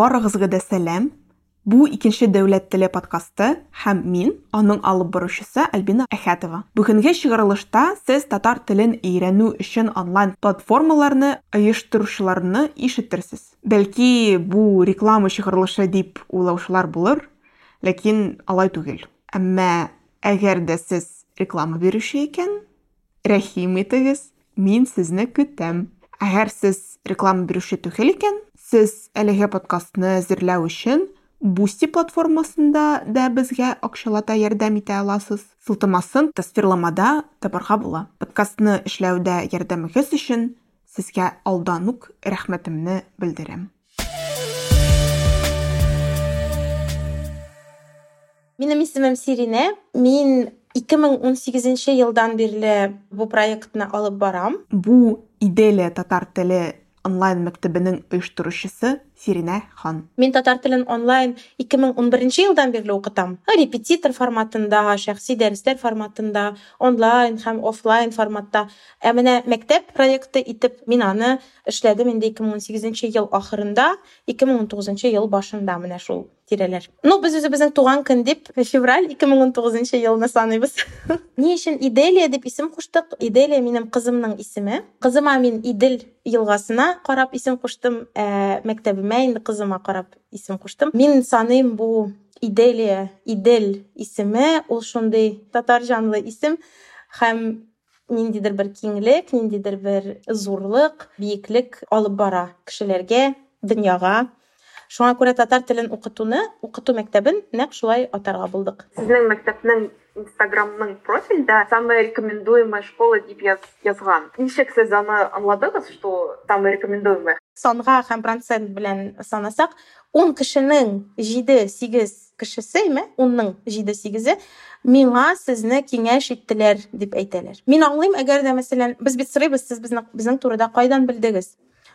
Барыгызга да сәлам. Бу икенче дәүләт теле подкасты һәм мин, аның алып баручысы Альбина Әхәтова. Бүгенге чыгарылышта сез татар телен өйрәнү өчен онлайн платформаларны оештыручыларны ишетерсез. Бәлки бу реклама чыгарылышы дип уйлаучылар булыр, ләкин алай түгел. Әмма әгәр дә сез реклама бирүче икән, рәхим итегез, мин сезне көтәм. Әгәр сез реклама бирүче түгел икән, сез әлеге подкастны әзерләү өчен Бусти платформасында да безгә акчалата ярдәм итә аласыз. Сылтамасын тасвирламада табарга була. Подкастны эшләүдә ярдәмегез өчен сезгә алдан ук рәхмәтемне белдерәм. Минем исемем Сирине. Мин 2018 елдан бирле бу проектны алып барам. Бу Иделия татар теле онлайн мәктәбенең оештыручысы Сиринә хан. Мин татар телен онлайн 2011 елдан бирле укытам. Репетитор форматында, шәхси дәресләр форматында, онлайн һәм офлайн форматта. Ә менә мәктәп проекты итеп мин аны эшләдем инде 2018 ел ахырында, 2019 ел башында менә шул тирәләр. Ну, без үзебезнең туган көн дип февраль 2019 елны саныйбыз. Ни өчен Иделия дип исем куштык? Иделия минем кызымның исеме. Кызыма мин Идел елгасына карап исем куштым. Ә мәктәбемә инде кызыма карап исем куштым. Мин саныйм бу Иделия, Идел ул шундый татар жанлы исем һәм ниндидер бер киңлек, ниндидер бер зурлык, биеклек алып бара кешеләргә, дөньяга. Шуңа күрә татар телен укытуны, укыту мәктәбен нәкъ шулай атарга булдык. Сезнең мәктәпнең Инстаграмның профильдә самая рекомендуемая школа дип яз, язган. Ничек сез аны что самая рекомендуемая? Санга һәм процент белән санасак, 10 кешенең 7-8 кешесе, име? 10ның 7-8-е миңа сезне киңәш иттеләр дип әйтәләр. Мин аңлыйм, әгәр дә мәсәлән, без бит сорыйбыз, сез безнең безнең турыда кайдан белдегез?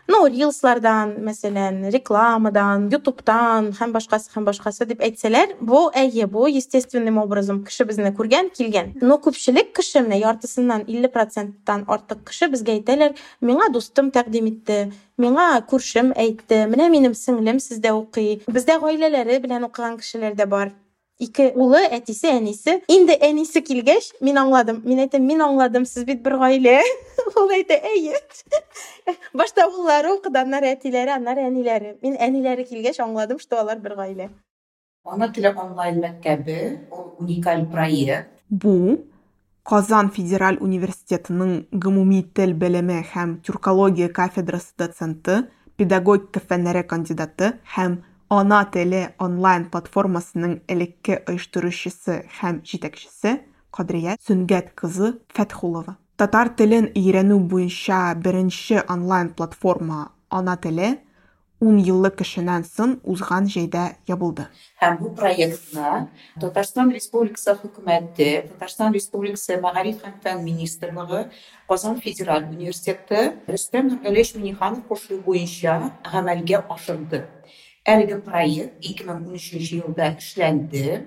Ну рилслардан мәсәлән рекламадан ютубтан һәм башкасы һәм башкасы дип әйтсәләр бу әйе бу естественным образом кеше безне күргән килгән. Но күпчелек кеше менә яртысыннан илле проценттан артык кеше безгә әйтәләр миңа дустым тәкъдим итте миңа күршем әйтте менә минем сеңлем сездә укый бездә гаиләләре белән укыган кешеләр дә бар. Ике улы әтисе әнисе инде әнисе килгәч мин аңладым мин әйтәм мин аңладым сез бит бер гаилә ул әйтә әйе башта уллары укыды аннары әтиләре аннары әниләре мин әниләре килгәч аңладым что алар бер гаилә ана теле онлайн мәктәбе ул уникаль проект бу Казан федераль университетының гомуми тел белеме һәм тюркология кафедрасы доценты, педагогика фәннәре кандидаты һәм ана теле онлайн платформасының элекке оештыручысы һәм җитәкчесе Кадрия Сүнгәт кызы Фәтхулова. Татар телен өйрәнү буенча беренче онлайн платформа ана теле 10 еллык кешенән соң узган җәйдә ябылды. Һәм бу проектны Татарстан Республикасы хөкүмәте, Татарстан Республикасы Мәгариф һәм фән министрлыгы, Казан федераль университеты Рөстәм Нургалиевич Миниханов кушуы буенча гамәлгә ашырды. Әлеге проект 2013 елда эшләнде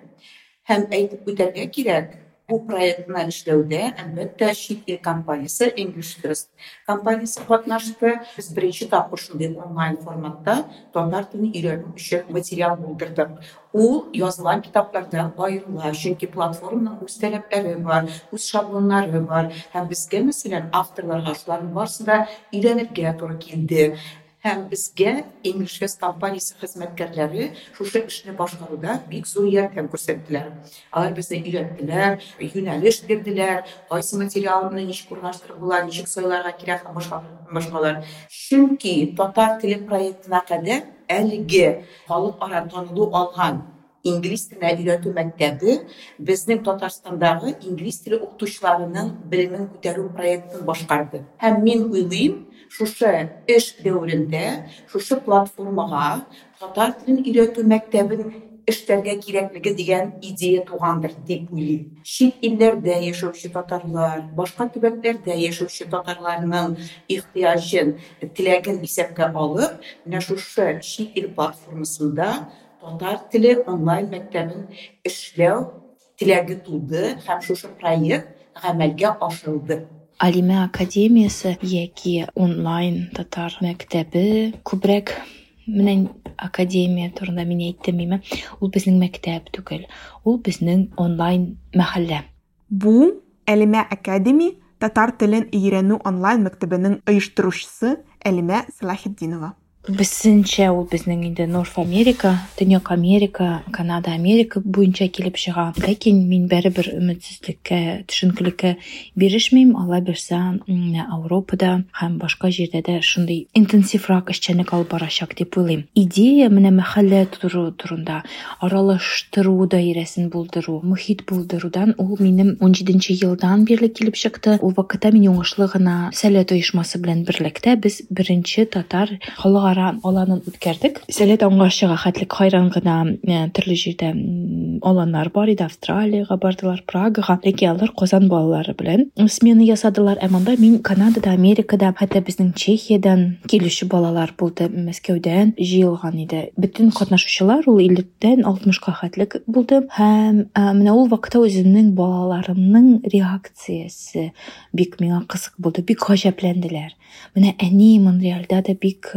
һәм әйтеп үтәргә кирәк, бу проектны эшләүдә әлбәттә чит ил компаниясе English First компаниясе катнашты. Без беренче тапкыр шундый онлайн форматта татар телен өйрәнү өчен материал булдырдык. Ул язылган китапларда аерыла, чөнки платформаның үз таләпләре бар, үз шаблоннары бар һәм безгә мәсәлән авторларга шуларның барысы да өйрәнергә туры килде. Һәм безгә English компаниясе хезмәткәрләре шушы эшне башкаруда бик зур ярдәм күрсәттеләр. Алар безне өйрәттеләр, юнәлеш бирделәр, кайсы материалны ничек урнаштырып була, ничек сайларга кирәк һәм башка башкалар. Чөнки татар теле проектына кадәр әлеге халык ара танылу алган инглиз теленә өйрәтү мәктәбе безнең Татарстандагы инглиз теле укытучыларының белемен күтәрү проектын башкарды. Һәм мин уйлыйм, шушы эш дәүрендә шушы платформага татар телен өйрәтү мәктәбен эшләргә кирәклеге дигән идея тугандыр дип уйлыйм. Чит илләрдә яшәүче татарлар, башка төбәкләрдә яшәүче татарларның ихтыяҗын, теләген исәпкә алып, менә шушы чит ил платформасында татар теле онлайн мәктәбен эшләү теләге туды һәм шушы проект гамәлгә ашырылды. Алиме академиясы яки онлайн татар мәктәбе. Күбрәк менә академия турында мин әйттем име ул безнең мәктәп түгел ул онлайн мәхәллә. Бу Әлимә Академи татар телен өйрәнү онлайн мәктәбенең оештыручысы Әлимә Салахетдинова. Безсенчә ул безнең инде Норф Америка, Төньяк Америка, Канада, Америка буенча килеп чыга. Ләкин мин бәрібер өметсезлеккә, төшенкелеккә бирешмим. Алла бирсә, м, Европада һәм башка җирдә дә шундый интенсиврак эшчәнлек алып барачак дип уйлыйм. Идея менә мәхәллә туры турында, аралаштыру даирәсен булдыру, мөхит булдырудан ул минем 17нче елдан бирле килеп чыкты. Ул вакытта мин уңышлы гына Сәләт оешмасы белән берлектә без беренче татар халыкара аланын үткәрдек. Сәләт аңлашыга хәтлек хайран гына э, төрле җирдә м, аланнар бар иде. Австралиягә бардылар, Прагага, ләкин алар Казан балалары белән смена ясадылар. Ә монда мин Канадада, Америкада, хәтта безнең Чехиядан килүче балалар булды, Мәскәүдән җыелган иде. Бөтен катнашучылар ул 50-дән 60-ка хәтлек булды һәм ә, менә ул вакытта үземнең балаларымның реакциясе бик миңа кызык булды, бик гаҗәпләнделәр. Менә әни Монреальдә дә бик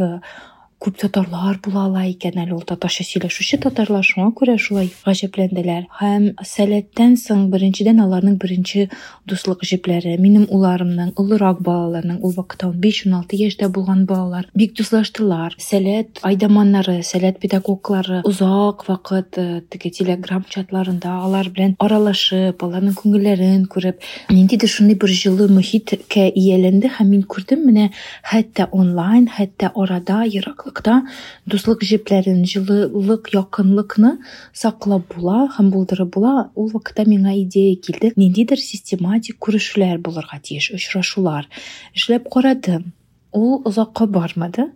күп татарлар була ала икән әле ул татарча сөйләшүче татарлар шуңа күрә шулай гаҗәпләнделәр. Һәм сәләттән соң беренчедән аларның беренче дуслык җепләре минем уларымның олырак балаларның ул вакытта 15-16 яшьтә булган балалар бик дуслаштылар. Сәләт айдаманнары сәләт педагоглары озак вакыт э, теге телеграм чатларында алар белән аралашып аларның күңелләрен күреп ниндидер шундый бер җылы мөхиткә ияләнде һәм мин күрдем менә хәтта онлайн хәтта арада ераклыкта дуслык җепләрен җылылык якынлыкны саклап була һәм булдырып була ул вакытта миңа идея килде. Ниндидер систематик күрешүләр булырга тиеш очрашулар. Эшләп карадым. ул озакка бармады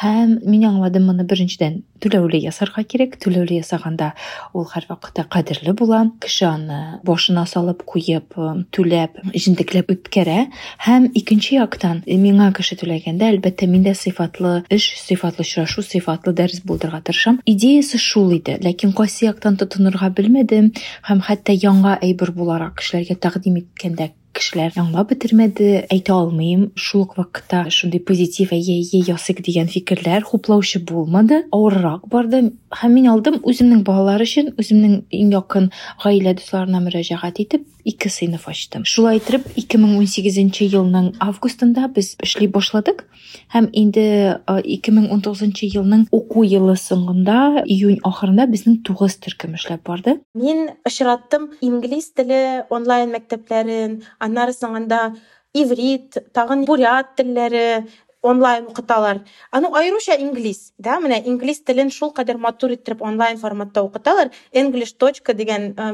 һәм мин аңладым моны беренчедән түләүле ясарга кирәк түләүле ясаганда ул һәрвакытта кадерле була кеше аны башына салып куеп э, түләп җентекләп үткәрә һәм икенче яктан э, миңа кеше түләгәндә әлбәттә мин дә сыйфатлы эш сыйфатлы очрашу сыйфатлы дәрес булдырырга тырышам идеясе шул иде ләкин кайсы яктан тотынырга белмәдем һәм хәтта яңа әйбер буларак кешеләргә тәкъдим иткәндә кешеләр аңлап бетермәде әйтә алмыйм шул ук вакытта шундый позитив әйе әйе ясыйк дигән фикерләр хуплаучы булмады авыррак барды һәм мин алдым үземнең балалар өчен үземнең иң якын гаилә дусларына мөрәҗәгать итеп ике сыйныф ачтым шулай итеп 2018 елның августында без эшли башладык һәм инде э, 2019 елның уку елы соңында июнь ахырында безнең 9 төркем эшләп барды Мин очраттым инглиз теле онлайн мәктәпләрен, аннары соңында иврит, тагын бурят телләре онлайн укыталар. Аны айрыша инглиз, да, менә телен шул кадәр матур иттереп онлайн форматта укыталар. English.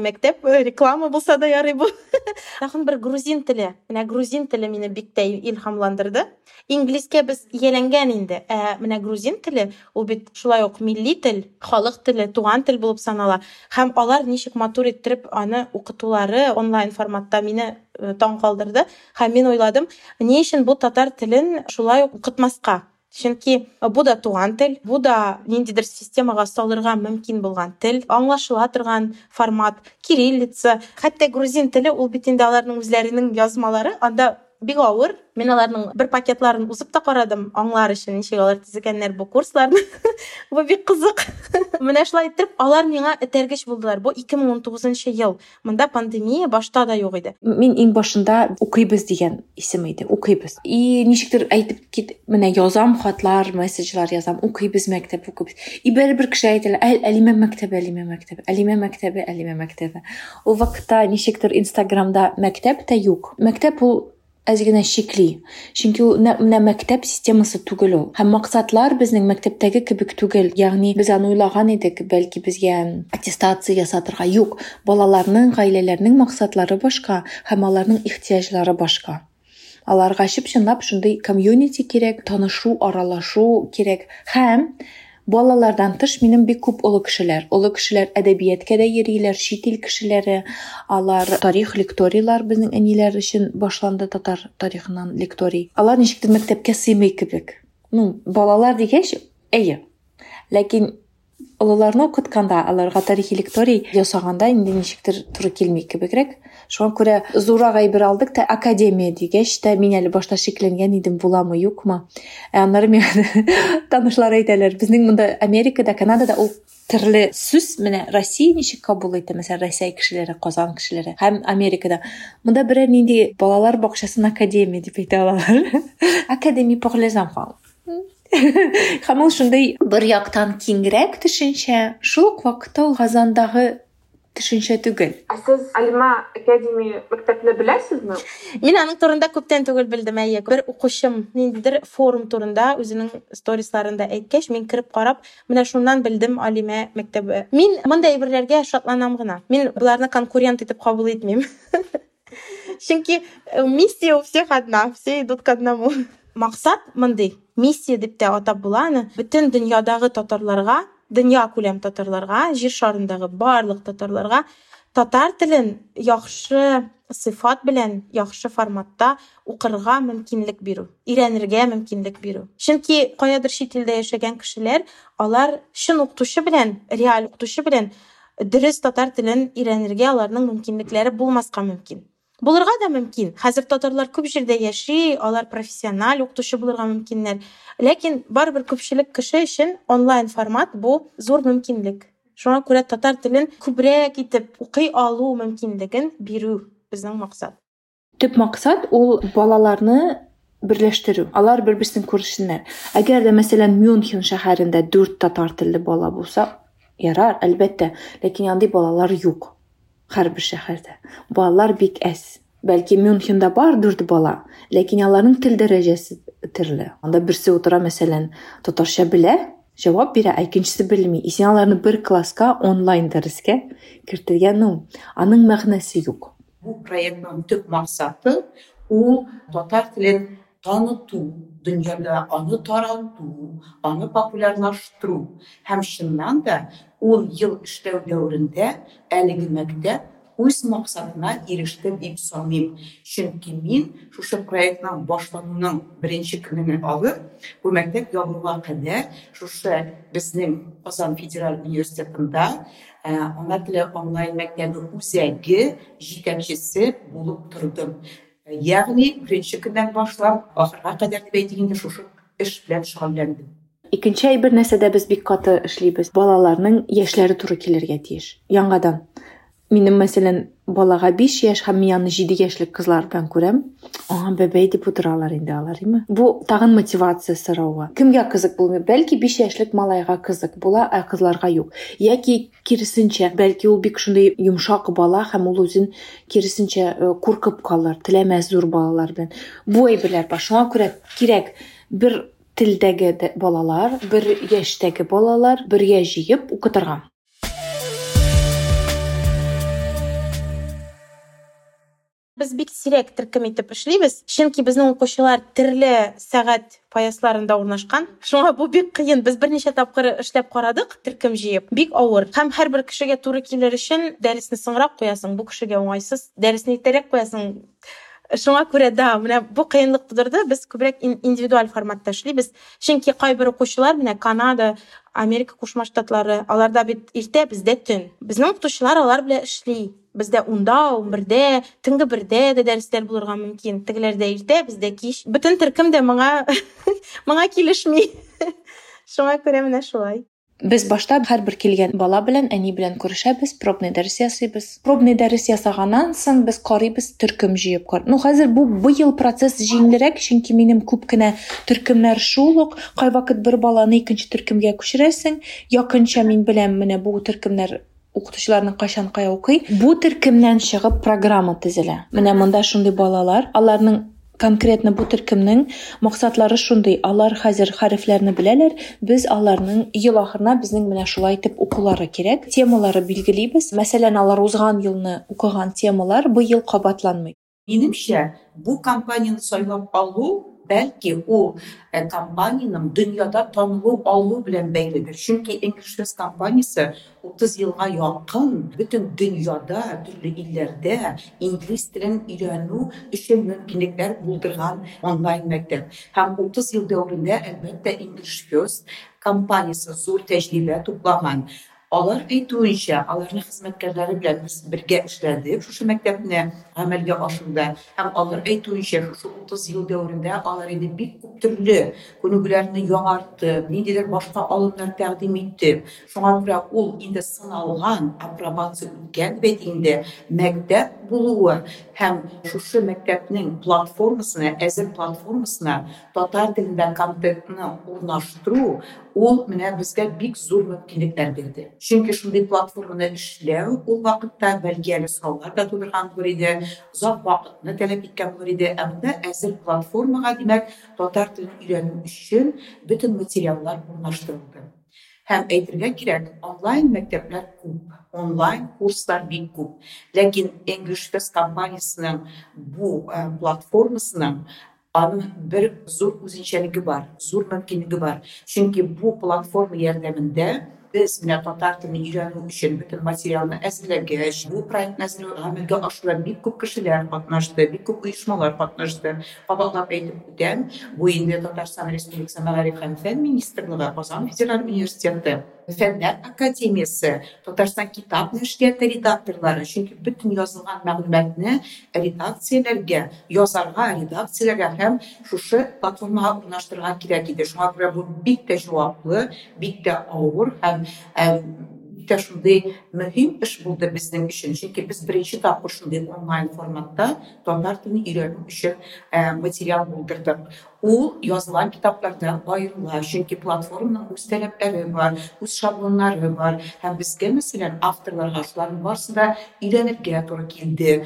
мәктәп э, реклама булса да ярый бу. Тагын бер грузин теле. Менә грузин теле мине бик тә илһамландырды. Инглизгә без ияләнгән инде. Ә грузин теле ул бит шулай ук милли тел, халык теле, туган тел булып санала. Һәм алар ничек матур аны укытулары онлайн форматта э, таң калдырды. Һәм мин уйладым, ни өчен бу татар телен шулай ук укытмаска? Чөнки бу да туган тел, бу да ниндидер системага салырга мөмкин булган тел, аңлашыла торган формат, кириллица, хәтта грузин теле ул бит инде язмалары, анда бик авыр. Мин аларның бер пакетларын узып та карадым, аңлар өчен ничек алар төзегәннәр бу курсларны. бу бик кызык. Менә шулай итеп, алар миңа этәргеч булдылар. Бу 2019 ел. Монда пандемия башта да юк иде. мин иң башында укыйбыз дигән исем иде укыйбыз и ничектер әйтеп кит менә язам хатлар месседжлар язам укыйбыз мәктәп укыйбыз и бәрібір кеше әйтәләр әл әлимә мәктәбе әлимә мәктәбе әлимә мәктәбе әлимә мәктәбе ул вакытта ничектер инстаграмда мәктәп тә юк мәктәп ул әз генә шикли чөнки мәктәп системасы түгел ул һәм максатлар безнең мәктәптәге кебек түгел ягъни без аны уйлаган идек бәлки безгә аттестация ясатырга юк балаларның гаиләләрнең максатлары башка һәм аларның ихтыяҗлары башка аларга чып-чынлап шундый комьюнити кирәк танышу аралашу кирәк һәм балалардан тыш минем бик күп олы кешеләр олы кешеләр әдәбияткә дә йөриләр чит ил кешеләре алар тарих лекторийлар безнең әниләр өчен башланды татар тарихыннан лекторий алар ничектер мәктәпкә сыймый кебек ну балалар дигәч әйе ләкин олыларны укытканда аларга тарихи лекторий ясаганда инде ничектер туры килми кебегрәк шуңа күрә зуррак әйбер алдык та академия дигәч тә мин әле башта шикләнгән идем буламы юкмы? Ә аннары миңа танышлар әйтәләр. Безнең монда америкада канадада ул төрле сүз менә россия ничек кабул итә мәсәлән россия кешеләре казан кешеләре һәм америкада. Монда берәр нинди балалар бакчасын академия дип әйтә алалар. Академия pour les enfants һәм ул шундай бер яктан киңрәк төшенчә шул ук вакытта ул газандагы төшенчә түгел. Сез алима академия мәктәпне беләсезме? Мин аның турында күптән түгел белдем әйе. Бер укучым ниндидер форум турында үзенең сторисларында әйткәч мин кереп карап менә шуннан белдем алима мәктәбе. Мин мондай әйберләргә шатланам гына. Мин боларны конкурент итеп кабул итмим. Чөнки э, миссия у всех одна все идут к одному. Максат мондый. Миссия дип тә атап була аны бөтен дөньядагы татарларга дөнья күләм татарларга җир шарындагы барлык татарларга татар телен яхшы сыйфат белән яхшы форматта укырга мөмкинлек бирү өйрәнергә мөмкинлек бирү. Чөнки каядыр чит илдә яшәгән кешеләр алар чын укытучы белән реаль укытучы белән дөрес татар телен өйрәнергә аларның мөмкинлекләре булмаска мөмкин. Булырга да мөмкин. Хәзер татарлар күп җирдә яши алар профессиональ укытучы булырга мөмкиннәр. Ләкин барыбер күпчелек кеше өчен онлайн формат бу зур мөмкинлек. Шуңа күрә татар телен күбрәк итеп укый алу мөмкинлеген бирү безнең максат. Төп максат ул балаларны берләштерү алар бер берсен күрсеннәр. Әгәр дә мәсәлән мюнхен шәһәрендә дүрт татар телле бала булса ярар әлбәттә. Ләкин андый балалар юк. һәрбер шәһәрдә балалар бик әз бәлки мюнхенда бар дүрт бала ләкин аларның тел дәрәҗәсе төрле анда берсе утыра мәсәлән татарча белә җавап бирә ә икенчесе белми и син аларны бер класска онлайн дәрескә кертергән ну аның мәгънәсе юк бу проектның төп максаты ул татар телен таныту дөньяда аны тарату аны популярлаштыру һәм чыннан да ул ел эшләү дәверендә әлеге мәктәп үз максатына иреште дип саныйм. Чөнки мин шушы проектның башлануының беренче көненнән алып бу мәктәп ябылуга кадәр шушы безнең казан федераль университетында ана теле онлайн мәктәбе үзәге җитәкчесе булып тордым. ягъни беренче көннән башлап ахырга кадәр дип әйтик шушы эш белән шөгыльләндем Икенче әйбер нәрсәдә без бик каты эшлибез. Балаларның яшьләре туры килергә тиеш. Яңадан. Минем мәсәлән, балага 5 яшь һәм мин аны 7 яшьлек кызлар белән күрәм. Аңа бәбәй дип утыралар инде алар, име? Бу тагын мотивация сорауга. Кемгә кызык булмый? Бәлки 5 яшьлек малайга кызык була, ә кызларга юк. Яки киресенчә, бәлки ул бик шундый йомшак бала һәм ул үзен киресенчә куркып калыр, теләмәс зур балалар белән. Бу әйберләр бар. Шуңа күрә кирәк бер телдәге балалар, бер яшьтәге балалар бергә җыеп укытырга. Без бик сирәк төркем итеп эшлибез, чөнки безнең укучылар төрле сәгать поясларында урнашкан. Шуңа бу бик кыен. Без берничә тапкыр эшләп карадык, төркем җыеп. Бик авыр. Һәм һәрбер кешегә туры килер өчен дәресне соңрак куясың. Бу кешегә уңайсыз. Дәресне иртәрәк куясың шуңа күрә да менә бу кыенлык тудырды без күбрәк индивидуаль форматта эшлибез чөнки кайбер укучылар менә канада америка кушма штатлары аларда бит иртә бездә төн безнең укытучылар алар белән эшли бездә унда ун бердә төнге бердә дә дәресләр булырга мөмкин тегеләрдә иртә бездә кич бөтен төркем дә моңа моңа килешми шуңа күрә менә шулай Без башта һәрбер килгән бала белән әни белән күрешәбез, пробный дәрес ясыйбыз. Пробный дәрес ясаганнан соң без карыйбыз төркем җыеп. Ну хәзер бу быел процесс җиңелрәк, чөнки минем күп кенә төркемнәр шул ук. Кай вакыт бер баланы икенче төркемгә күчерәсең, якынча мин беләм менә бу төркемнәр укытучыларның кайчан кая укый. Бу төркемнән чыгып программа төзелә. Менә монда шундый балалар, аларның конкретно бу төркемнең максатлары шундый алар хәзер хәрефләрне беләләр без аларның ел ахырына безнең менә шулай итеп укулары кирәк темалары билгелибез мәсәлән алар узган елны укыган темалар быел кабатланмый минемчә бу компанияны сайлап алу компанияның дөньяда танылу алу белән бәйледер чөнки english fest компаниясе 30 елга якын бөтен дөньяда төрле илләрдә инглиз телен өйрәнү өчен мөмкинлекләр булдырган онлайн мәктәп. Һәм 30 ел дәвамында әлбәттә english fest компаниясы зур тәҗрибә туплаган. алар әйтүенчә аларның хезмәткәрләре белән без бергә эшләдек шушы мәктәпне гамәлгә ашыруда һәм алар әйтүенчә шушы 30 ел дәврендә алар инде бик күп төрле күнегүләрне яңартты ниндидер башка алымнар тәкъдим итте шуңа күрә ул инде сыналган апробация үткән бит инде мәктәп булуы һәм шушы мәктәпнең платформасына әзер платформасына татар телендә контентны урнаштыру ул менә безгә бик зур мөмкинлекләр бирде чөнки шундый платформаны эшләү ул вакытта бәлки әле сораулар да тудырган булыр иде озак вакытны таләп иткән булыр иде ә монда әзер платформага димәк татар телен өйрәнү өчен бөтен материаллар урнаштырылды һәм әйтергә кирәк онлайн мәктәпләр күп онлайн курслар бик күп ләкин english fest компаниясының бу ә, платформасының аның бер зур үзенчәлеге бар зур мөмкинлеге бар. Чөнки бу платформа ярдәмендә без менә татар телен өйрәнү өчен бөтен материалны әзерләгәч бу проектны әзерләү гамәлгә ашыруда бик күп кешеләр катнашты бик күп оешмалар катнашты кабатлап әйтеп үтәм бу инде татарстан республикасы мәгариф һәм фән министрлыгы казан федераль университеты фәннәр академиясе татарстан китап нәшрияты редакторлары чөнки бөтен язылган мәгълүматны редакцияләргә язарга редакцияләргә һәм шушы платформага урнаштырырга кирәк иде шуңа күрә бу бик тә җаваплы бик тә авыр һәм бик тә шундый мөһим эш булды безнең өчен чөнки без беренче тапкыр шундый онлайн форматта татар телен өйрәнү өчен материал булдырдык ул язылган китаплардан аерыла чөнки платформаның үз таләпләре бар үз шаблоннары бар һәм безгә мәсәлән авторларга шуларның барысын да өйрәнергә туры килде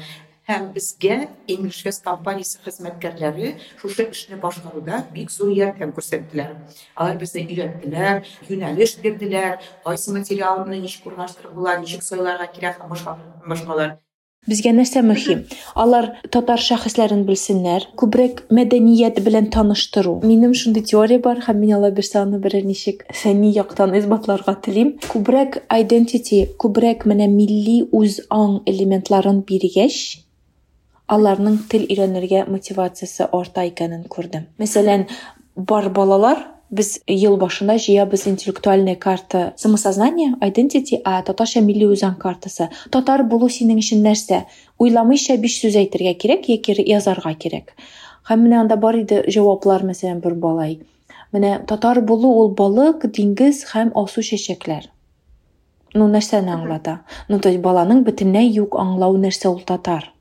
һәм безгә english fest компаниясе хезмәткәрләре шушы эшне башкаруда бик зур ярдәм күрсәттеләр алар безне өйрәттеләр юнәлеш бирделәр кайсы материалны ничек урнаштырып була ничек сайларга кирәк һәм башка башкалар Безгә нәрсә мөһим? Алар татар шәхесләрен белсеннәр, күбрәк мәдәният белән таныштыру. Минем шундый теория бар һәм мин алла бирсә аны бер ничек фәнни яктан исбатларга телим. Күбрәк identity, күбрәк менә милли үз аң элементларын биргәч, аларның тел өйрәнергә мотивациясе арта икәнен күрдем. Мәсәлән, бар балалар без ел башында җыябыз интеллектуальная карта самосознание, identity, а татарча милли үзаң картасы. Татар булу синең өчен нәрсә? Уйламыйча биш сүз әйтергә кирәк яки язарга кирәк. Һәм менә анда бар иде җаваплар, мәсәлән, бер балай. Менә татар булу ул балык, диңгез һәм асу чәчәкләр. Ну нәрсәне аңлата? Ну то баланың бөтенләй юк аңлау нәрсә ул татар.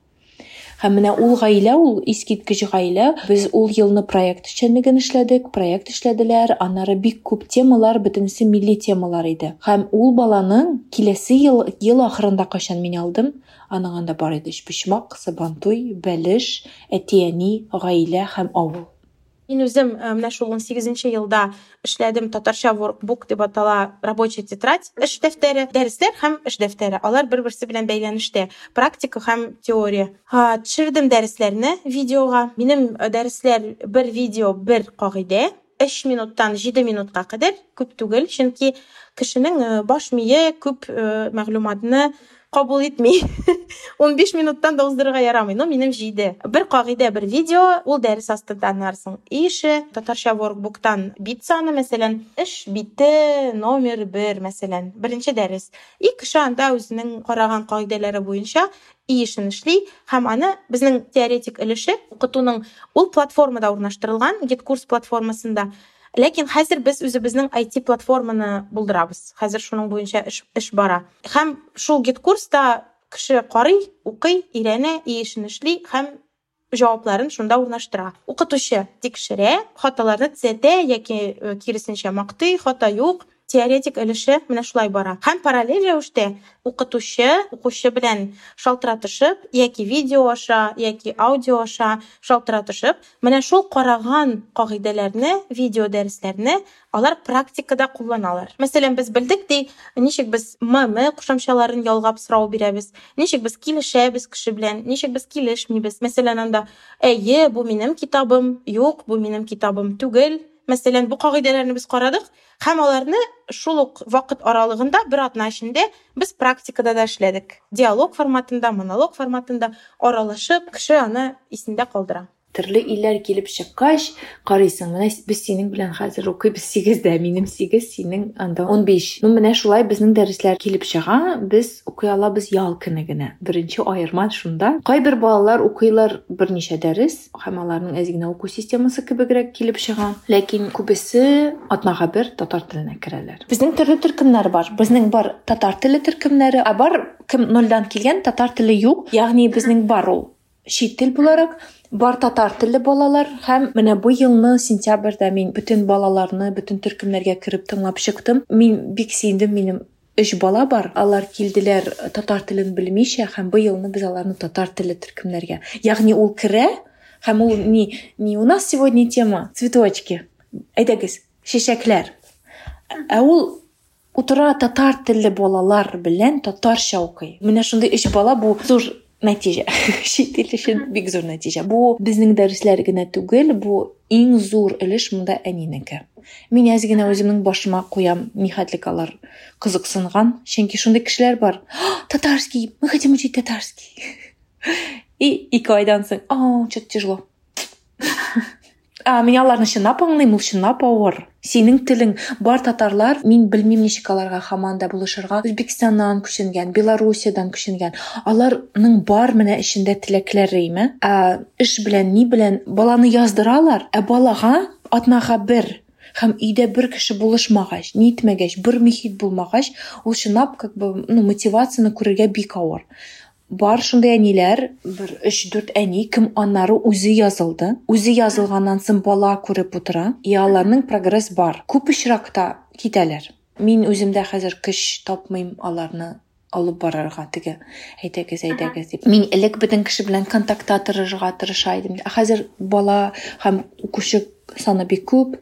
Һәм менә ул гаилә, ул искиткеч гаилә, без ул елны проект эшчәнлеген эшләдек, проект эшләделәр, аннары бик күп темалар, бөтенесе милли темалар иде. Һәм ул баланың киләсе ел ел ахырында кайчан мин алдым, аның анда бар иде почмак, сабантуй, бәлеш, әти-әни, гаилә һәм авыл. Мин үзем э, менә шул 18 елда эшләдем татарча workbook дип атала рабочая тетрадь, эш дәфтәре, дәресләр һәм эш дәфтәре. Алар бер-берсе белән бәйләнештә. Практика һәм теория. Ха, төшердем дәресләрне видеога. Минем дәресләр бер видео, бер кагыйдә. 3 минуттан 7 минутка кадәр күп түгел, чөнки кешенең баш мие күп мәгълүматны кабул итми 15 минуттан да уздырырга ярамый но минем җиде бер кагыйдә бер видео ул дәрес астында анарсың ише татарча workbooktан бит саны мәсәлән эш бите номер бер мәсәлән беренче дәрес и кеше анда үзенең караган кагыйдәләре буенча и эшен эшли һәм аны безнең теоретик өлеше укытуның ул платформада урнаштырылган гиткурс платформасында. Ләкин хәзер без үзебезнең IT платформаны булдырабыз. Хәзер шуның буенча эш, эш бара. Һәм шул гид-курста кеше карый, укый, өйрәнә, эшен эшли һәм җавапларын шунда урнаштыра. Укытучы тикшерә, хаталарны төзәтә яки киресенчә мактый, хата юк, теоретик өлеше менә шулай бара. Һәм параллель рәвештә укытучы укучы белән шалтыратышып яки видео аша яки аудио аша шалтыратышып менә шул караган кагыйдәләрне видео дәресләрне алар практикада кулланалар. Мәсәлән без белдек ди ничек без мм кушамчаларын ялгап сорау бирәбез ничек без килешәбез кеше белән ничек без килешмибез. Мәсәлән анда әйе бу минем китабым юк бу минем китабым түгел мәсәлән бу кагыйдәләрне без карадык. Һәм аларны шул ук вакыт аралыгында бер атна практикада да эшләдек. Диалог форматында монолог форматында аралашып кеше аны исендә калдыра. Түрлі илләр килеп чыккач карыйсың менә без синең белән хәзер укыйбыз сигездә минем сигез синең анда он биш ну менә шулай безнең дәресләр килеп чыга без укый алабыз ял көне генә беренче аерма шунда. Кайбер балалар укыйлар берничә дәрес һәм аларның әз генә уку системасы кебегрәк килеп чыга ләкин күбесе атнага бер татар теленә керәләр безнең төрле төркемнәр бар. Безнең бар татар теле төркемнәре ә бар кем нольдан килгән татар теле юк. Ягъни безнең бар ул чит тел буларак бар татар телле балалар һәм менә бу елны сентябрьдә мин бөтен балаларны бөтен төркемнәргә кереп тыңлап чыктым. Мин бик сөендем минем өч бала бар. Алар килделәр татар телен белмичә һәм бу елны без аларны татар теле төркемнәргә. Ягъни ул керә һәм ул ни ни у нас сегодня тема? Цветочки. Әйдәгез чәчәкләр ә ул утыра татар телле балалар белән татарча укый. Менә шундый өч бала бу зур ил өчен бик зур нәтиҗә бу безнең дәресләр генә түгел бу иң зур өлеш монда әнинеке мин әз генә үземнең башыма куям нихәтлек алар кызыксынган чөнки шундый кешеләр бар. Татарский мы хотим учить татарский и ике айдан соң о что то тяжело а, мин аларны чынлап аңлыйм ул чынлап авыр синең телең бар татарлар мин белмим ничек аларга һаман да булышырга үзбекстаннан күченгән белоруссиядан күченгән аларның бар менә эчендә теләкләре име ә эш белән ни белән баланы яздыралар. Ә балага атнага бер. Һәм өйдә бер кеше булышмагач нитмәгәч бер мөхит булмагач ул чынлап как бы ну мотивацияны күрергә бик авыр. Бар шундай әниләр бер өч дүрт әни кем аннары үзе язылды. Үзе язылганнан соң бала күреп утыра и аларның прогресс бар. Күп очракта китәләр. Мин үзем дә хәзер көч тапмыйм аларны алып барырга теге әйдәгез әйдәгез дип мин элек бөтен кеше белән контактта торырга тырыша идем хәзер бала һәм укучы саны бик күп.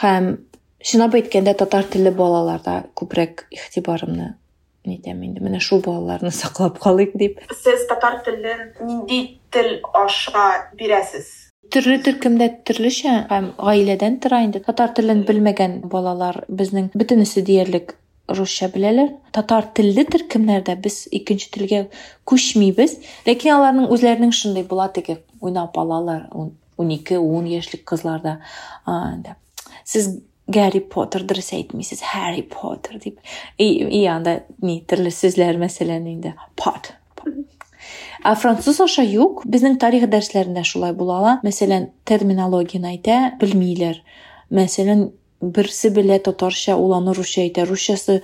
Һәм чынлап әйткәндә татар телле балаларда күбрәк игътибарымны нитәм инде менә шул балаларны саклап калыйк дип сез татар телен нинди тел аша бирәсез төрле төркемдә төрлечә һәм гаиләдән тора инде татар телен белмәгән балалар безнең бөтенесе диярлек русча беләләр татар телле төркемнәрдә без икенче телгә күчмибез ләкин аларның үзләренең шундый була теге уйнап алалар ун ике ун яшьлек кызларда сез Gary Potter dərsə etmisiniz, Harry Potter deyib. İyanda ni dilli sözlər məsələnində pot. Fransız aşa yox, bizim tarix dərslərində şulay bulala. Məsələn, terminologiyayı da bilmirlər. Məsələn, берсе белә татарча ул аны русча әйтә русчасы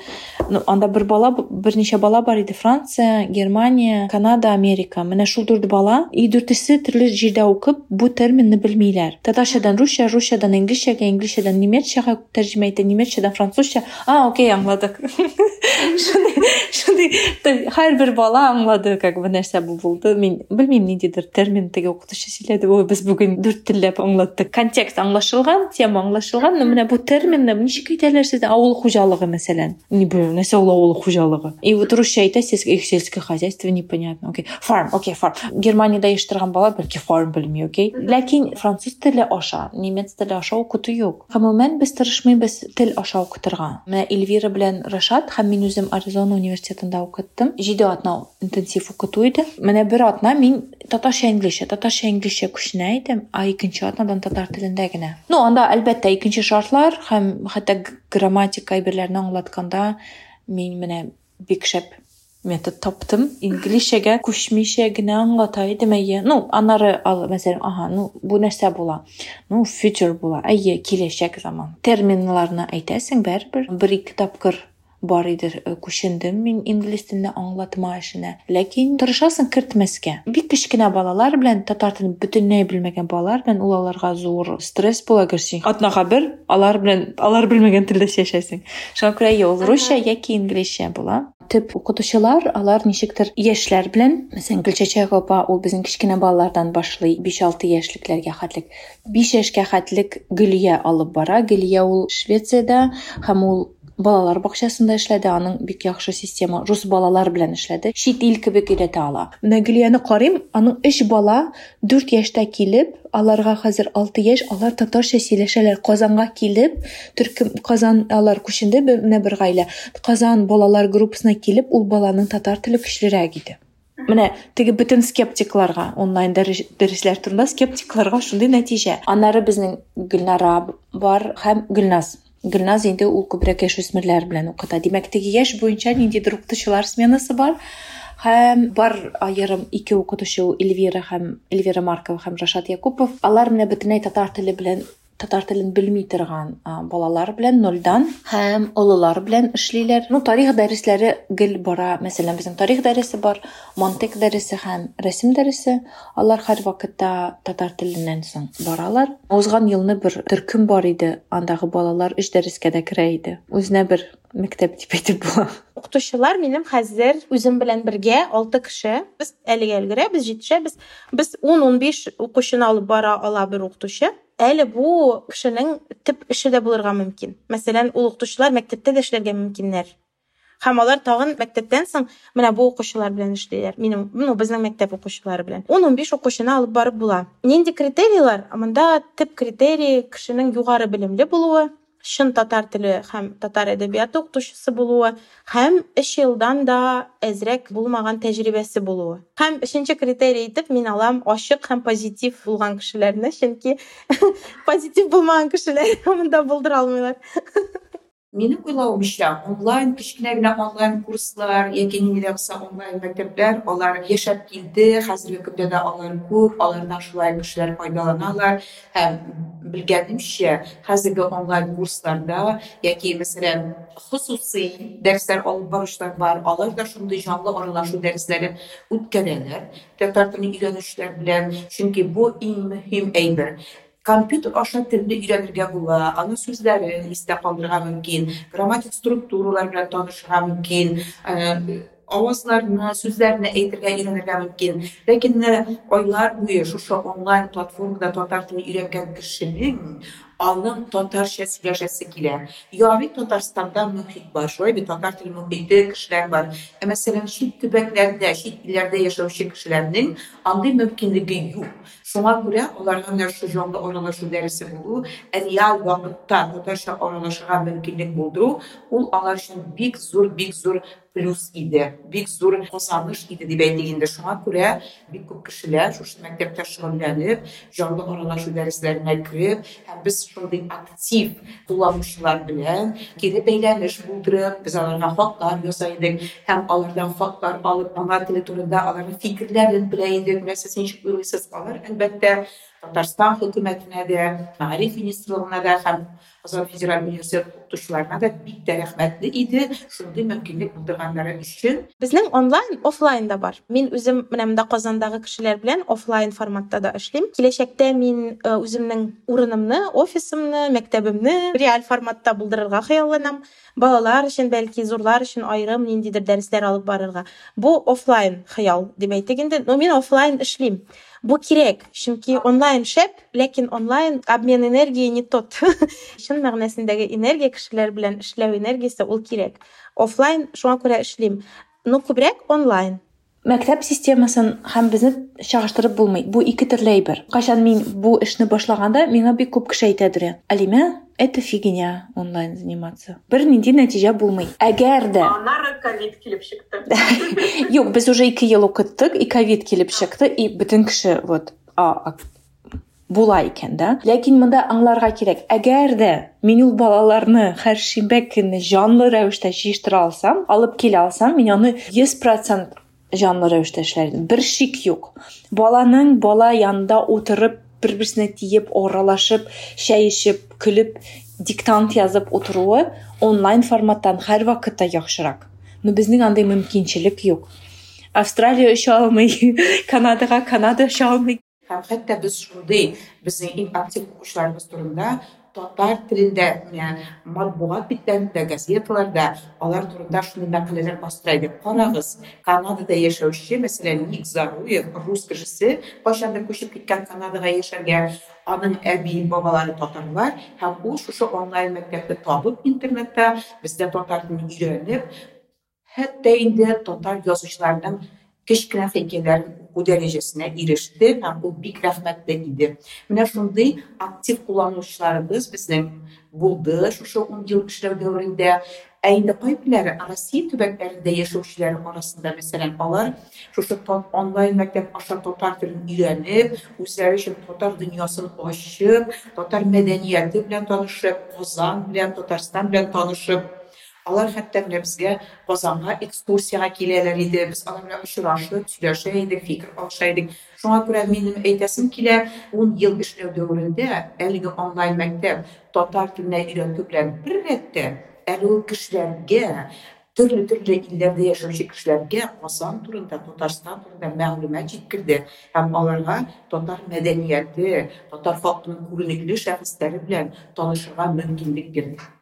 анда бер бала берничә бала бар иде франция германия канада америка менә шул дүрт бала и дүртесе төрле җирдә укып бу терминны белмиләр татарчадан русча русчадан инглизчәгә инглизчәдән немецчага тәрҗемә итә немецчадан французча а окей аңладык шундый һәрбер бала аңлады как бы нәрсә бу булды мин белмим ниндидер термин теге укытучы сөйләде ой без бүген дүрт телләп аңлаттык контекст аңлашылган тема аңлашылган менә бу терминны ничек әйтәләр сездә авыл хуҗалыгы мәсәлән? Не беләм нәрсә ул авыл хуҗалыгы? И вот русча әйтә сельское хозяйство непонятно окей. Farm окей farm германиядә яшәтергән бала бәлки farm белми окей. Ләкин француз теле аша немец теле аша укыту юк. Гомумән без тырышмыйбыз тел аша укытырга. Менә эльвира белән рашат һәм мин үзем аризона университетында укыттым. Җиде атна интенсив укыту иде. Менә бер атна мин татарча инглизчә татарча инглизчә күченә идем а икенче атнадан татар телендә генә. Ну анда әлбәттә икенче шартлар һәм хәтта грамматика әйберләрне аңлатканда мин менә бик шәп метод таптым инглизчәгә күчмичә генә аңлата идем әйе ну аннары ал мәсәлән ага ну бу нәрсә була ну future була әйе киләчәк заман терминнарны әйтәсең бәрбер бер ике тапкыр бар иде күчендем мин инглиз телен аңлатма эшенә ләкин тырышасың кертмәскә бик кечкенә балалар белән татар телен бөтенләй белмәгән балалар белән ул аларга зур стресс була гөрсең атнага бер алар белән алар белмәгән телдә сөйләшәсең. Шуңа күрә я ул русча яки инглизчә була. Төп укытучылар алар ничектер яшьләр белән мәсәлән гөлчәчәк апа ул безнең кечкенә балалардан башлый 5-6 яшьлекләргә хәтлек. 5 яшькә хәтлек гөлия алып бара. Гөлия ул швециядә һәм ул балалар бакчасында эшләде аның бик яхшы система рус балалар белән эшләде чит ил кебек өйрәтә ала менә гөлияне карыйм аның өч бала дүрт яшьтә килеп аларга хәзер алты яшь алар татарча сөйләшәләр казанга килеп төркем казан алар күченде менә бер гаилә казан балалар группасына килеп ул баланың татар теле көчлерәк иде менә теге бөтен скептикларга онлайн дәресләр турында скептикларга шундый нәтиҗә аннары безнең гөлнара бар һәм гөлназ гөлназ инде ул күбрәк яшүсмерләр белән укыта. Димәк теге яшь буенча ниндидер укытучылар сменасы бар һәм бар аерым ике укытучы эльвира һәм эльвира маркова һәм рашат якупов. Алар менә бөтенләй татар теле белән татар телен белми торган балалар белән нольдан һәм олылар белән эшлиләр. Ну, тарих дәресләре гел бара. Мәсәлән, безнең тарих дәресе бар, мантык дәресе һәм рәсем дәресе. Алар һәр вакытта татар теленнән соң баралар. Узган елны бер төркем бар иде. Андагы балалар өч дәрескә дә керә иде. Үзенә бер мәктәп дип әйтеп була. Укытучылар минем хәзер үзем белән бергә 6 кеше. Без әлегә өлгерәбез, җитешәбез. Без 10-15 укучыны алып бара ала бер укытучы Әле бу кешенең төп эше дә булырга мөмкин мәсәлән ул укытучылар мәктәптә дә эшләргә мөмкиннәр һәм алар тагын мәктәптән соң менә бу укучылар белән эшлиләр. Минем ну безнең мәктәп укучылары белән. Биш укучыны алып барып була. Нинди критерийлар монда төп критерий кешенең югары белемле булуы. Шын татар теле һәм татар әдәбияты укытучысы булуы һәм өч елдан да әзрәк булмаган тәҗрибәсе булуы. Һәм өченче критерий итеп мин алам ачык һәм позитив булган кешеләрне чөнки позитив булмаган кешеләр монда булдыра алмыйлар. Минең уйлавымча, онлайн кичкенә генә онлайн курслар яки ниндидә булса онлайн мәктәпләр, алар яшәп килде, хәзерге көндә дә алар күп, алардан шулай кешеләр файдаланалар һәм белгәнемчә, хәзерге онлайн курсларда яки мәсәлән, хусусый дәресләр алып баручылар бар, алар да шундый җанлы аралашу дәресләре үткәрәләр. Татар телен өйрәнүчеләр белән, чөнки бу иң мөһим әйбер. Компьютер аша телне өйрәнергә була, аны сүзләрен истә калдырырга мөмкин, грамматик структуралар белән танышырга мөмкин, авазларны, сүзләрне әйтергә өйрәнергә мөмкин. Ләкин айлар буе шушы онлайн платформада татар телен өйрәнгән кешенең аның татарча сөйләшәсе килә. Яви Татарстанда мөхит бар, шулай бит татар теле мөхите кешеләр бар. Ә мәсәлән, чит төбәкләрдә, чит илләрдә яшәүче кешеләрнең андый мөмкинлеге юк. Шуңа күрә аларга менә шу җанлы аралашу дәресе булу, реал вакытта татарча аралашырга мөмкинлек булдыру, ул алар өчен бик зур, бик зур плюс иде, бик зур казаныш иде дип әйтик инде. Шуңа күрә бик күп кешеләр шушы мәктәптә шөгыльләнеп, җанлы аралашу дәресләренә кереп, һәм без шундый актив кулланучылар белән кире бәйләнеш булдырып, без аларга хаклар ясый идек һәм алардан хаклар алып, ана теле турында аларның фикерләрен белә идек. Менә сез ничек уйлыйсыз? Алар әлбәттә Татарстан хөкүмәтенә дә, Мәгариф министрлыгына да һәм Казан федераль университет укытучыларына да бик тә рәхмәтле иде шундый мөмкинлек булдырганнары өчен. Безнең онлайн, офлайн да бар. Мин үзем менә монда Казандагы кешеләр белән офлайн форматта да эшлим. Киләчәктә мин үземнең урынымны, офисымны, мәктәбемне реаль форматта булдырырга хыялланам. Балалар өчен, бәлки зурлар өчен аерым ниндидер дәресләр алып барырга. Бу офлайн хыял дип әйтик инде. Но мин офлайн эшлим. Бу кирәк, чөнки онлайн шәп, ләкин онлайн обмен энергии не тот. Чын мәгънәсендәге энергия кешеләр белән эшләү энергиясе ул кирәк. Офлайн шуңа күрә эшлим. Но күбрәк онлайн. Мәктәп системасын һәм безне чагыштырып булмый. Бу ике төрле әйбер. Кашан мин бу эшне башлаганда, миңа бик күп кеше әйтәдер. Алима, это фигня онлайн заниматься. Бер нинди нәтиҗә булмый. Әгәр дә Аннары ковид килеп чыкты. Юк, без уже 2 ел укыттык, и ковид килеп чыкты, и бөтен кеше вот а була икән да. Ләкин монда аңларга кирәк. Әгәр дә мин ул балаларны һәр шимбә көнне җанлы рәвештә җыештыра алсам, алып килә алсам, мин аны 100% җанлы рәвештә эшләрдем. Бер шик юк. Баланың бала янында утырып, бер-берсенә тиеп, аралашып, чәй эчеп, көлеп диктант язып отыруы онлайн форматтан һәр вакытта яхшырак но безнең андай мөмкинчелек юк австралия оча алмый канадага канада оча алмый һәм хәтта без шундый безнең иң актив укучыларыбыз турында татар телендә yani матбугат битләрендә газеталарда алар турында шундый мәкаләләр бастыра иде карагыз канадада яшәүче мәсәлән ник заруев рус кешесе кайчандыр күчеп киткән канадага яшәргә аның әби бабалары татарлар һәм ул шушы онлайн мәктәпте табып интернетта бездә татар телен өйрәнеп хәтта инде татар язучыларының кечкенә хикәяләрен уку дәрәҗәсенә иреште һәм ул бик рәхмәтле иде менә шундый актив кулланучыларыбыз безнең булды шушы ун ел эшләү дәверендә ә инде кайберләре россия төбәкләрендә яшәүчеләр арасында мәсәлән алар шушы онлайн мәктәп аша татар телен өйрәнеп үзләре өчен татар дөньясын ачып татар мәдәнияте белән танышып казан белән татарстан белән танышып алар хәтта менә безгә казанга экскурсияга киләләр иде без алар белән очрашып сөйләшә идек фикер алыша идек шуңа күрә минем әйтәсем килә ун ел эшләү дәверендә әлеге онлайн мәктәп татар теленә өйрәтү белән бер рәттә әле ул кешеләргә төрле төрле илләрдә яшәүче кешеләргә казан турында татарстан турында мәгълүмат җиткерде һәм аларга татар мәдәнияте татар халкының күренекле шәхесләре белән танышырга мөмкинлек бирде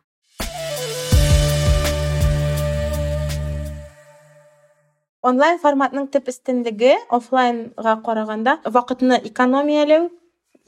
Онлайн форматның төп өстенлеге офлайнга караганда вакытны экономияләү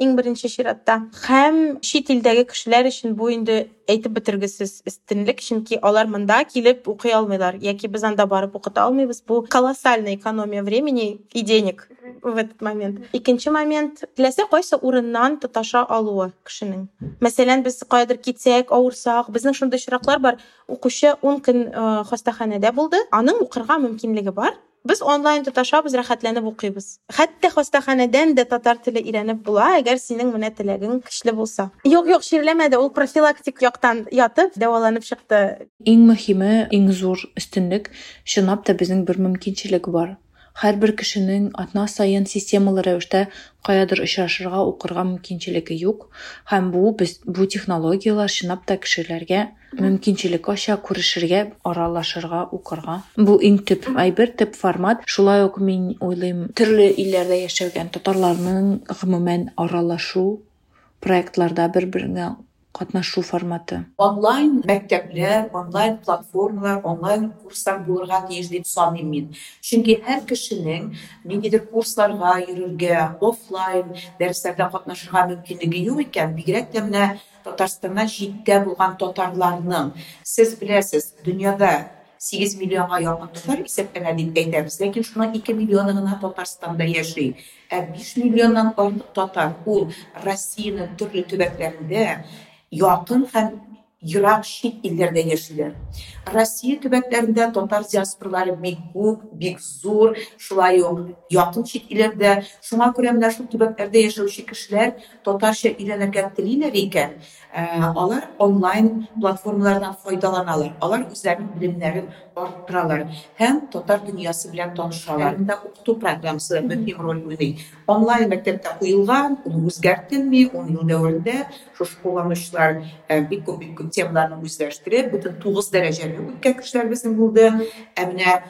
иң беренче чиратта һәм чит илдәге кешеләр өчен бу инде әйтеп бетергесез өстенлек. Чөнки алар монда килеп укый алмыйлар. Яки без анда барып укыта алмыйбыз. Бу колоссальная экономия времени и денег в этот момент. Икенче момент. Теләсә кайсы урыннан тоташа алуы кешенең. Мәсәлән без каядыр китсәк авырсак безнең шундый очраклар бар. Укучы ун көн хастаханәдә булды. Аның укырга мөмкинлеге бар. Без онлайн тоташабыз, рәхәтләнеп укыйбыз. Хәтта хастаханәдән дә татар теле өйрәнеп була, әгәр синең менә теләгең көчле булса. Юк, юк, ширләмәде, ул профилактик яктан ятып, дәваланып чыкты. Иң мөһиме, иң зур өстенлек, чынлап та безнең бер мөмкинчелек бар. Һәрбер кешенең атна сайын системалы рәвештә каядыр очрашырга, укырга мөмкинчелеге юк, һәм бу без бу технологиялар чынлап та кешеләргә мөмкинчелек ача күрешергә, аралашырга, укырга. Бу иң төп әйбер, төп формат. Шулай ук мин уйлыйм, төрле илләрдә яшәгән татарларның гомумән аралашу проектларда бер-беренә катнашу форматы. Онлайн мәктәпләр, онлайн платформалар, онлайн курслар булырга тиеш дип саныйм мин. Чөнки һәр кешенең ниндидер курсларга йөрергә, офлайн дәресләрдә катнашырга мөмкинлеге юк икән. Бигрәк тә менә Татарстаннан читтә булган татарларның сез беләсез, дөньяда 8 миллионга якын татар исәпләнә дип әйтәбез, ләкин шуның 2 миллионы гына Татарстанда яши. Ә 5 миллионнан артык татар ул Россиянең төрле төбәкләрендә якын һәм ерак чит илләрдә яшиләр. Россия төбәкләрендә татар диаспоралары бик күп, бик зур, шулай ук якын чит илләрдә. Шуңа күрә менә шул төбәкләрдә яшәүче кешеләр татарча өйрәнергә телиләр икән. Алар онлайн платформалардан файдаланалар. Алар үзләренең белемнәрен арттыралар һәм татар дөньясы белән танышалар. Монда укыту программасы мөһим роль уйный. Онлайн мәктәптә куелган, ул үзгәртелми, 10 ел дәвамында шушы кулланучылар бик күп бик күп темаларны үзләштереп, бөтен 9 дәрәҗәле үткән кешеләр безнең булды. Ә менә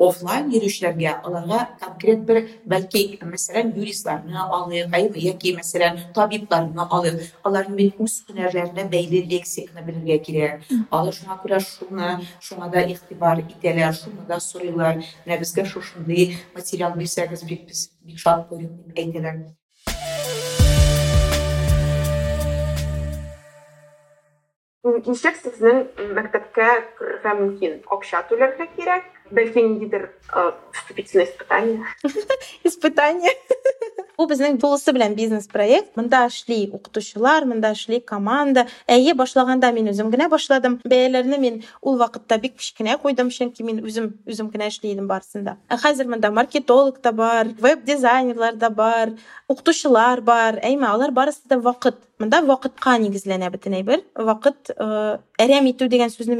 офлайн йөрүчеләргә аларга конкрет бер бәлки мәсәлән юристларны алыйк, әйбе яки мәсәлән табибларны алыйк. Аларның бит үз һөнәрләренә бәйле лексиканы белергә кирәк. Алар шуңа күрә шуны, шуңа да игътибар итәләр, шуны да сорыйлар. Менә безгә шушындый материал бирсәгез бик без бик шат булыйк дип әйтәләр. Ничек сезнең мәктәпкә керергә мөмкин? Акча түләргә кирәк? Бәлки ниндидер вступительное испытание? Испытание. Безнең тулысы белән бизнес проект. Монда эшли укытучылар, монда эшли команда. Әйе, башлаганда мин үзем генә башладым. Бәяләрне мин ул вакытта бик кичкенә куйдым, чөнки мин үзем үзем генә эшли идем барысында. Ә хәзер монда маркетолог да бар, веб-дизайнерлар да бар, укытучылар бар. Әйме, алар барысы да вакыт. Монда вакытка нигезләнә бөтен әйбер. Вакыт әрәм итү дигән сүзне.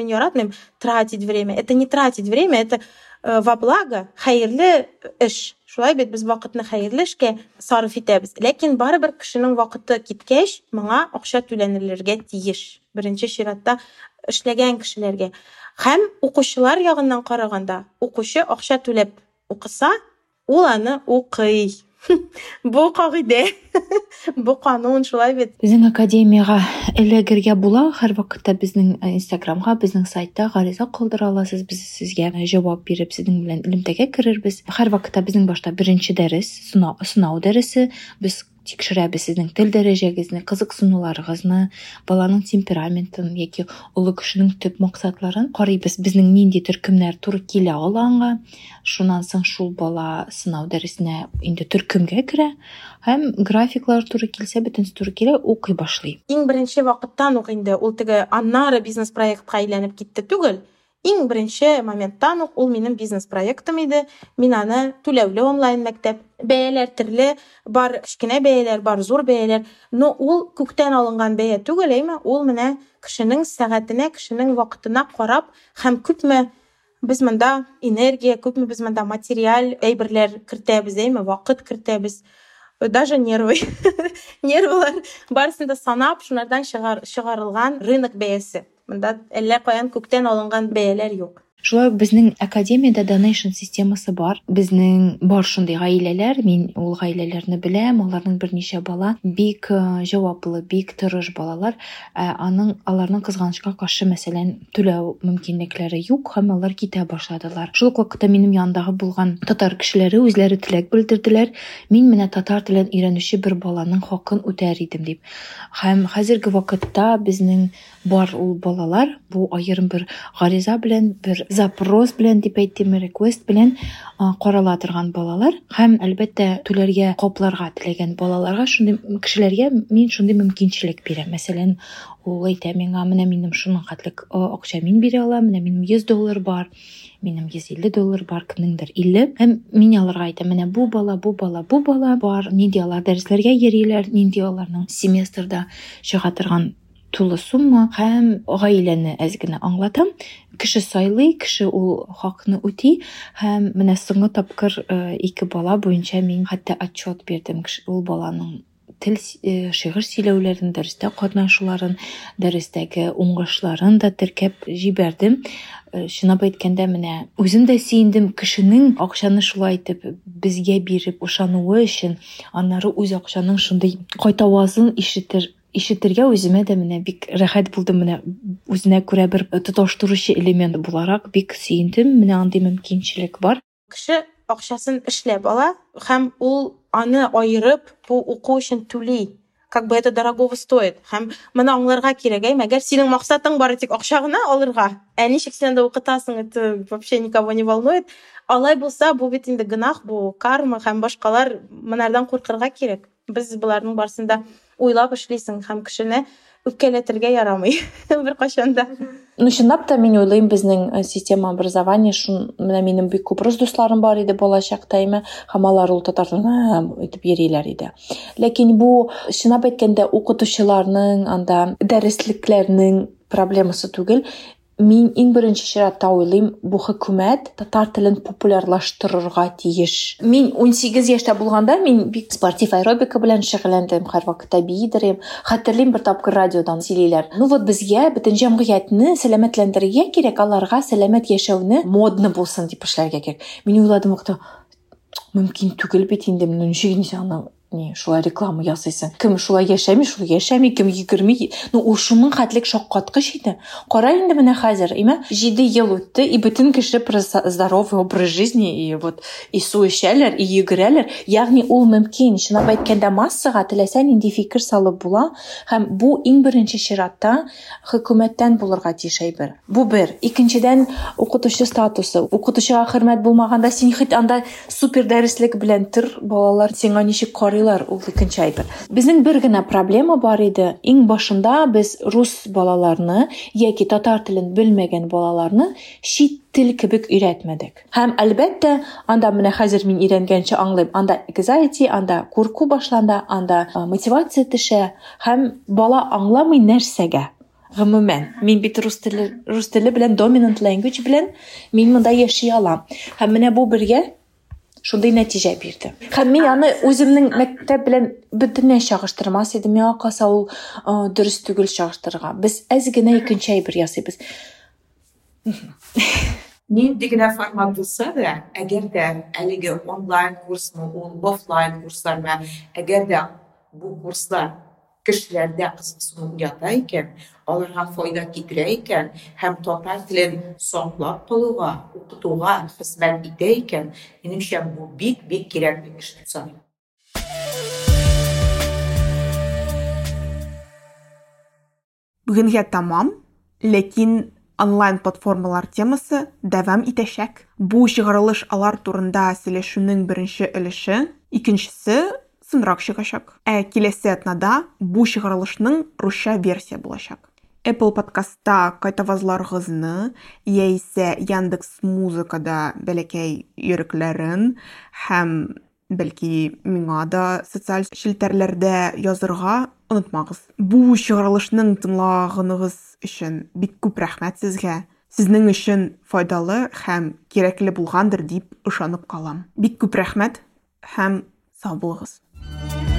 Тратить время. Это не тратить время, это э, во благо хәерле эш. Шулай бит без вакытны хәерле эшкә сарыф итәбез. Ләкин барыбер кешенең вакыты киткәч моңа акча түләнелергә тиеш. Беренче чиратта эшләгән кешеләргә. Һәм укучылар ягыннан караганда укучы акча түләп укыса ул аны укый. Бу кагыйдә бу канун шулай бит Безнең академияга эләгергә була. Һәр вакытта безнең э, Инстаграмга, безнең сайтта гариза калдыра аласыз. Без сезгә җавап биреп, сезнең белән элемтәгә керербез. Һәр вакытта безнең башта беренче дәрес, сынау, сынау дәресе, без тикшерәбез сезнең тел дәрәҗәгезне, кызыксынуларыгызны, баланың темпераментын яки олы кешенең төп максатларын карыйбыз. Безнең нинди төркемнәр туры килә ала аңа. Шуннан соң шул бала сынау дәресенә инде төркемгә керә һәм графиклар туры килсә, бөтенсе туры килә, укый башлый. иң беренче вакыттан ук инде ул теге аннары бизнес проектка әйләнеп китте түгел иң беренче моменттан ул минем бизнес проектым иде мин аны түләүле онлайн мәктәп бәяләр төрле бар кечкенә бәяләр бар зур бәяләр. Но ул күктән алынган бәя түгел әйме ул менә кешенең сәгатенә кешенең вакытына карап һәм күпме без монда энергия күпме без монда материаль әйберләр кертәбез әйме вакыт кертәбез даже нервы. Нервылар барысын да санап шулардан чыгар чыгарылган рынок бәясе монда әллә каян күктән алынган бәяләр юк Шулай безнең академиядә donation системасы бар. Безнең бар шундый гаиләләр, мин ул гаиләләрне беләм, аларның берничә бала бик э, җаваплы, бик тырыш балалар. Ә аның аларның кызганычка каршы мәсәлән түләү мөмкинлекләре юк һәм алар китә башладылар. Шул ук вакытта минем янымдагы булган татар кешеләре үзләре теләк белдерделәр. Мин менә татар телен өйрәнүче бер баланың хакын үтәр идем дип. Һәм хәзерге вакытта безнең бар ул балалар бу аерым бер гариза белән бер запрос белән дип әйтим, request белән карала торган балалар һәм әлбәттә түләргә капларга теләгән балаларга шундый кешеләргә мин шундый мөмкинчелек бирәм. Мәсәлән, ул әйтә миңа, менә минем шуның хәтлек акча мин бирә алам, менә минем 100 доллар бар, минем 150 доллар бар, кемнеңдер 50. Һәм мин аларга әйтәм, менә бу бала, бу бала, бу бала бар, нинди алар дәресләргә йөриләр, нинди аларның семестрда чыга торган тулы сумма һәм гаиләне әз генә аңлатам. Кеше сайлый, кеше ул хакны үти һәм менә соңгы тапкыр э, ике бала буенча мин хәтта отчет бирдем ул баланың тел э, шигырь сөйләүләрен, дәрестә катнашуларын, дәрестәге уңышларын да теркәп җибәрдем. Э, Чынлап әйткәндә менә үзем дә сөендем кешенең акчаны шулай итеп безгә биреп ышануы өчен, аннары үз акчаның шундый кайта авазын ишетер ишетергә үземә дә менә бик рәхәт булды менә үзенә күрә бер тоташтыручы элемент буларак бик сөендем. Менә андый мөмкинчелек бар. Кеше акчасын эшләп ала һәм ул аны аерып бу уку өчен түли как бы это дорогого стоит. Һәм моны аңларга кирәк әйме әгәр синең максатың бары тик акча гына алырга. Ә ничек син анда укытасың это вообще никого не волнует. Алай булса бу бит инде гөнаһ бу карма һәм башкалар монардан куркырга кирәк. Без боларның барысын да уйлап эшлисең һәм кешене үпкәләтергә ярамый беркайчан да Ну, чынлап та мин уйлыйм безнең э, система образования шун менә минем бик күп рус бар иде балачакта име һәм алар ул татар телен итеп йөриләр иде. Ләкин бу чынлап әйткәндә укытучыларның анда дәреслекләрнең проблемасы түгел. Мин иң беренче чиратта уйлыйм бу хөкүмәт татар телен популярлаштырырга тиеш. Мин 18 яшьтә булганда мин бик спортив аэробика белән шөгыльләндем һәрвакытта биидерем хәтерлим бер тапкыр радиодан сөйлиләр. Ну вот безгә бөтен җәмгыятьне сәламәтләндерергә кирәк аларга сәламәт яшәүне модны булсын дип эшләргә кирәк. Мин уйладым вакытта мөмкин түгел бит инде менә ничек не шулай реклама ясайсың. Кем шулай яшәми шулай яшәми. Кем йөгерми ну ул шуның хәтлек шаккаткыч иде. Кара инде менә хәзер име җиде ел үтте и бөтен кеше про здоровый образ жизни и вот и су эчәләр и йөгерәләр ягъни ул мөмкин чынлап әйткәндә массага теләсә нинди фикер салып була. Һәм бу иң беренче чиратта хөкүмәттән булырга тиеш әйбер бу бер икенчедән укытучы статусы. Укытучыга хөрмәт булмаганда син хит анда супер дәреслек белән тор балалар сиңа ничек карыйлар ул икенче әйбер безнең бер генә проблема бар иде иң башында без рус балаларны яки татар телен белмәгән балаларны чит тел кебек өйрәтмәдек һәм әлбәттә анда менә хәзер мин өйрәнгәнчә аңлыйм анда anxiety анда курку башланда анда а, мотивация төшә һәм бала аңламый нәрсәгә гомумән мин бит рус теле рус теле белән dominant language белән мин монда яши алам һәм менә бу бергә шундай нәтиҗә бирде. Һәм мин аны үземнең мәктәп белән бөтенләй чагыштырмас идем. Миңа калса ул дөрес түгел чагыштырырга. Без әз генә икенче әйбер ясыйбыз. Нинди генә формат булса да әгәр дә әлеге онлайн курсмы ул офлайн курслармы әгәр дә бу курслар кешеләрдә кызыксыну уята икән аларга файда китерә икән һәм татар телен саклап калуга укытуга хезмәт итә икән минемчә бу бик бик кирәкле эш дип саныйм Бүгенгә тамам, ләкин онлайн платформалар темасы дәвам итәчәк. Бу чыгарылыш алар турында сөйләшүнең беренче өлеше, икенчесе соңрак чыгачак. Ә киләсе атнада бу чыгарылышның русча версия булачак. Apple подкастта кайтавазларыгызны яисә Яндекс Музыкада бәләкәй йөрәкләрен һәм бәлки миңа да социаль челтәрләрдә язырга онытмагыз. Бу чыгарылышның тыңлаганыгыз өчен бик күп рәхмәт сезгә. Сезнең өчен файдалы һәм кирәкле булгандыр дип ышанып калам. Бик күп рәхмәт һәм сау булыгыз. Bye.